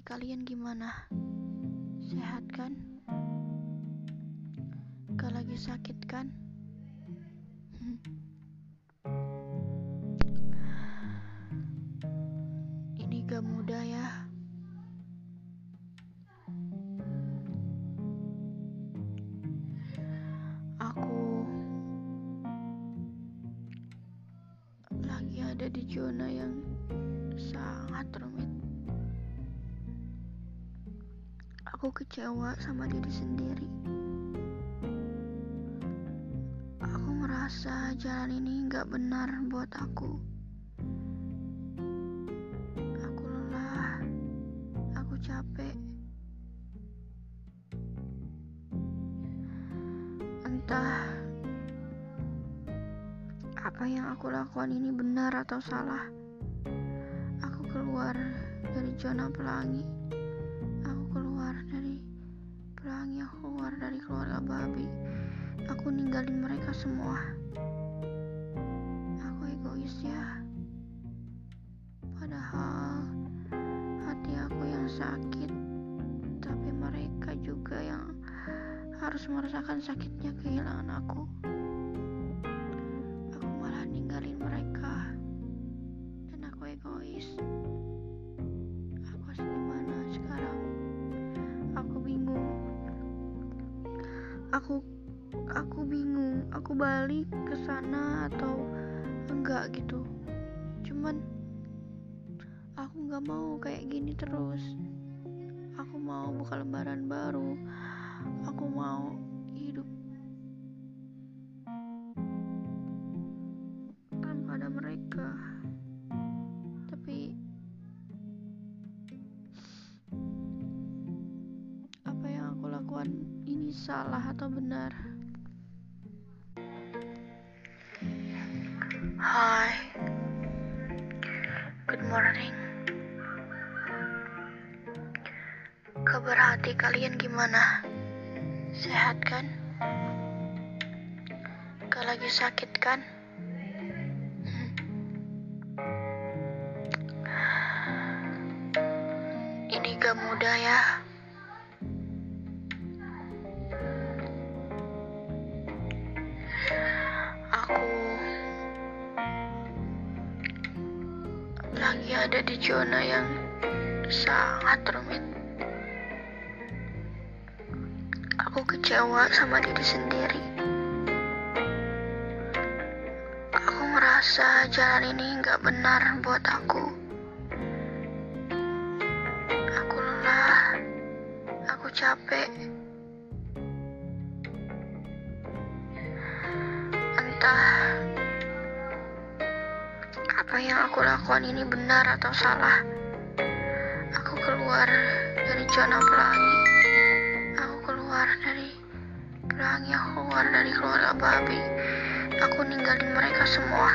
kalian gimana? Sehat kan? Gak lagi sakit kan? Ini gak mudah ya. Aku lagi ada di zona yang sangat rumit. Aku kecewa sama diri sendiri. Aku merasa jalan ini gak benar buat aku. Aku lelah. Aku capek. Entah apa yang aku lakukan ini benar atau salah. Aku keluar dari zona pelangi. Pelangi. Aku keluar dari keluarga babi. Aku ninggalin mereka semua. Aku egois ya. Padahal hati aku yang sakit, tapi mereka juga yang harus merasakan sakitnya kehilangan. Aku Aku balik ke sana atau enggak gitu. Cuman aku nggak mau kayak gini terus. Aku mau buka lembaran baru. Aku mau hidup tanpa ada mereka. Tapi apa yang aku lakukan ini salah atau benar? Good morning. Kabar hati kalian gimana? Sehat kan? Gak lagi sakit kan? Ini gak mudah ya. Lagi ada di zona yang sangat rumit. Aku kecewa sama diri sendiri. Aku ngerasa jalan ini gak benar buat aku. Aku lelah. Aku capek. Yang aku lakukan ini benar atau salah. Aku keluar dari zona pelangi. Aku keluar dari pelangi. Aku keluar dari keluarga babi. Aku ninggalin mereka semua.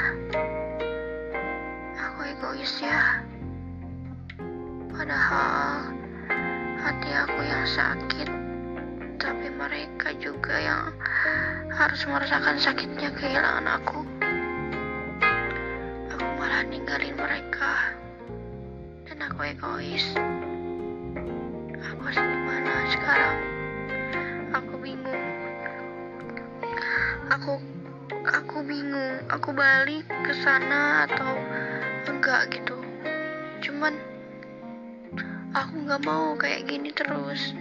Aku egois ya. Padahal hati aku yang sakit, tapi mereka juga yang harus merasakan sakitnya kehilangan aku. Ninggalin mereka, dan aku egois. Aku harus gimana sekarang? Aku bingung. Aku aku bingung. Aku balik ke sana atau enggak gitu. Cuman aku nggak mau kayak gini terus.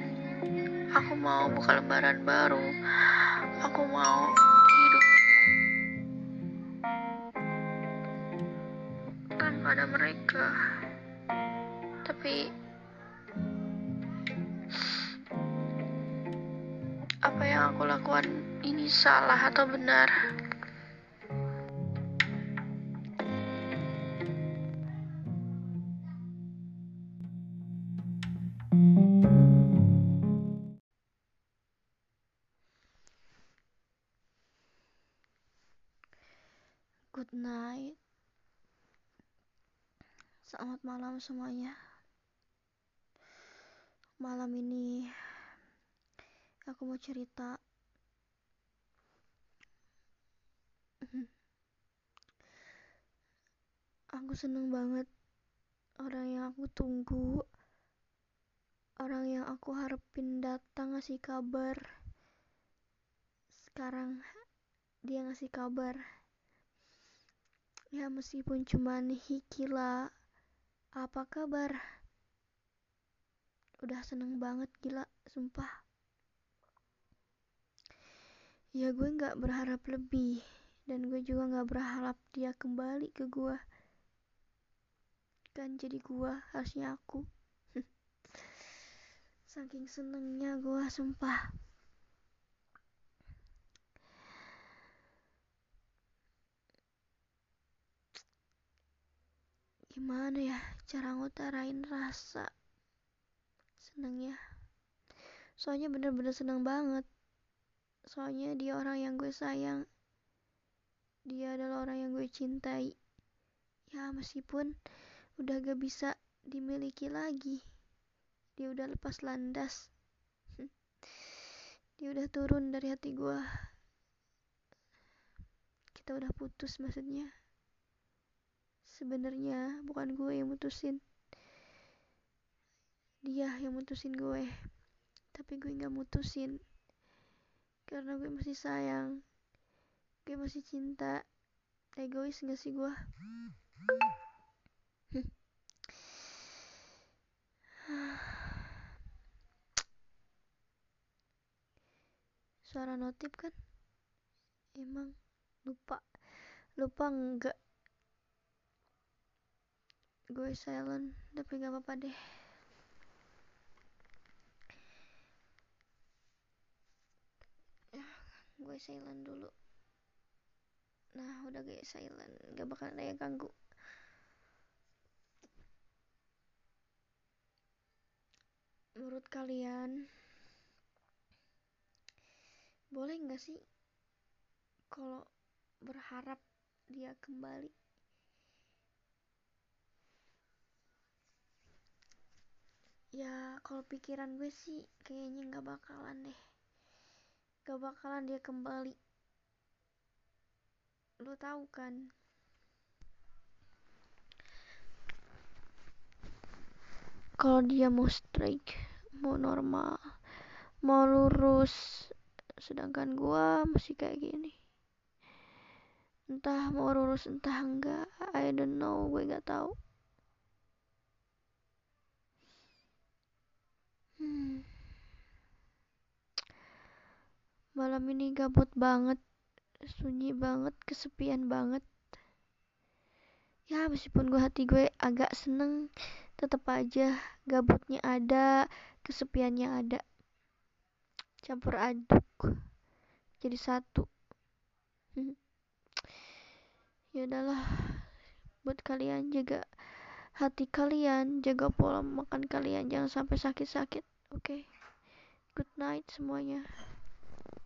Aku mau buka lembaran baru. Aku mau mereka. Tapi apa yang aku lakukan ini salah atau benar? Good night. Selamat malam semuanya. Malam ini aku mau cerita. Aku seneng banget orang yang aku tunggu orang yang aku harapin datang ngasih kabar sekarang dia ngasih kabar ya meskipun cuman hikila apa kabar? Udah seneng banget gila sumpah. Ya gue nggak berharap lebih dan gue juga nggak berharap dia kembali ke gue kan jadi gue harusnya aku. Saking senengnya gue sumpah gimana ya cara ngutarain rasa? Seneng ya. Soalnya bener-bener seneng banget. Soalnya dia orang yang gue sayang. Dia adalah orang yang gue cintai. Ya meskipun udah gak bisa dimiliki lagi. Dia udah lepas landas. Dia udah turun dari hati gue. Kita udah putus maksudnya sebenarnya bukan gue yang mutusin. Dia yang mutusin gue. Tapi gue nggak mutusin. Karena gue masih sayang. Gue masih cinta. Egois gak sih gue? Suara notif kan? Emang lupa. Lupa enggak gue silent tapi gak apa-apa deh. Gue silent dulu. Nah udah gue silent gak bakal ada yang ganggu. Menurut kalian boleh nggak sih kalau berharap dia kembali ya kalau pikiran gue sih kayaknya nggak bakalan deh. Gak bakalan dia kembali. Lo tahu kan? Kalau dia mau strike mau normal mau lurus sedangkan gua masih kayak gini. Entah mau lurus entah enggak I don't know gue gak tahu Hmm. Malam ini gabut banget, sunyi banget, kesepian banget. Ya meskipun gue hati gue agak seneng, tetap aja gabutnya ada, kesepiannya ada. Campur aduk, jadi satu. ya udahlah, buat kalian jaga hati kalian, jaga pola makan kalian, jangan sampai sakit-sakit. Oke. Okay. Good night semuanya.